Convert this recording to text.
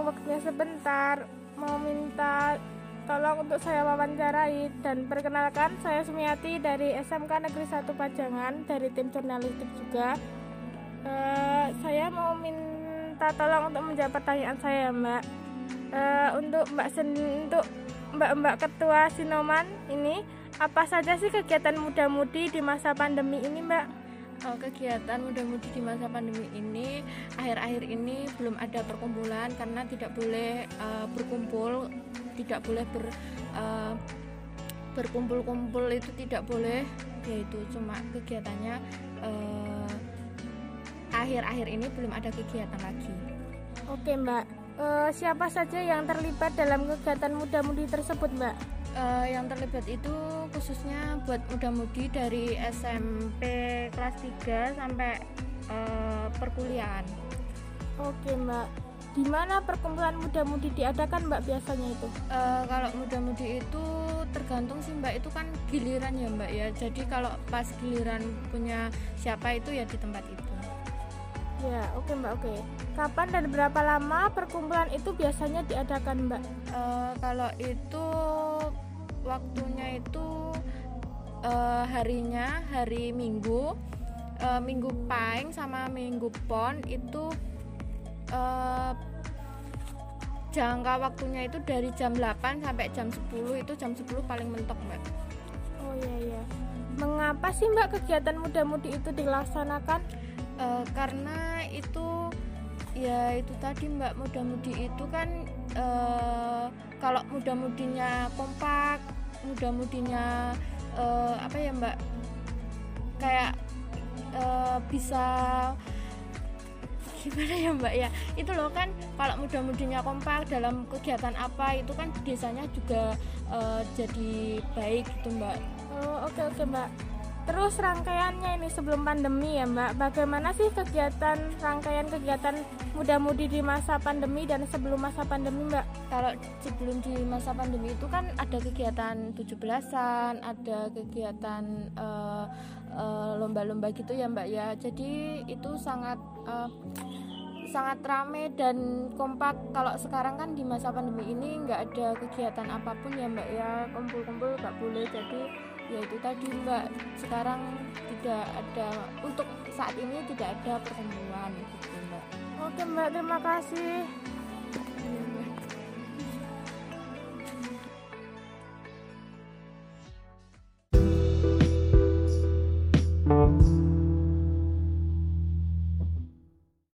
waktunya sebentar. Mau minta tolong untuk saya wawancarai dan perkenalkan saya Sumiati dari SMK Negeri 1 Pajangan dari tim jurnalistik juga. Uh, saya mau minta tolong untuk menjawab pertanyaan saya Mbak. Uh, untuk Mbak Sen untuk Mbak-mbak ketua Sinoman ini apa saja sih kegiatan muda-mudi di masa pandemi ini Mbak? Oh, kegiatan muda-mudi di masa pandemi ini akhir-akhir ini belum ada perkumpulan karena tidak boleh uh, berkumpul tidak boleh ber uh, berkumpul-kumpul itu tidak boleh. Yaitu cuma kegiatannya uh, akhir-akhir ini belum ada kegiatan lagi. Oke mbak. Uh, siapa saja yang terlibat dalam kegiatan muda-mudi tersebut mbak uh, yang terlibat itu khususnya buat muda-mudi dari SMP kelas 3 sampai uh, perkuliahan oke mbak di mana perkumpulan muda-mudi diadakan Mbak biasanya itu? Uh, kalau muda-mudi itu tergantung sih Mbak itu kan giliran ya Mbak ya. Jadi kalau pas giliran punya siapa itu ya di tempat itu. Ya, oke okay, Mbak, oke. Okay. Kapan dan berapa lama perkumpulan itu biasanya diadakan Mbak? Uh, kalau itu waktunya itu uh, harinya hari Minggu, uh, Minggu Paing sama Minggu Pon itu uh, jangka waktunya itu dari jam 8 sampai jam 10 itu jam 10 paling mentok mbak. Oh iya iya. Mengapa sih mbak kegiatan muda-mudi itu dilaksanakan? Uh, karena itu ya itu tadi mbak muda-mudi itu kan uh, kalau muda-mudinya kompak muda-mudinya uh, apa ya mbak? Kayak uh, bisa gimana ya mbak ya? Itu loh kan kalau muda-mudinya kompak dalam kegiatan apa itu kan desanya juga uh, jadi baik gitu mbak. Oh oke okay, oke okay, mbak Terus rangkaiannya ini sebelum pandemi ya Mbak, bagaimana sih kegiatan rangkaian kegiatan muda-mudi di masa pandemi dan sebelum masa pandemi Mbak? Kalau sebelum di masa pandemi itu kan ada kegiatan 17-an, ada kegiatan uh, uh, lomba-lomba gitu ya Mbak ya. Jadi itu sangat uh, sangat rame dan kompak kalau sekarang kan di masa pandemi ini nggak ada kegiatan apa pun ya mbak ya kumpul-kumpul nggak boleh jadi ya itu tadi mbak. Sekarang tidak ada untuk saat ini tidak ada pertemuan gitu mbak. Oke mbak. Terima kasih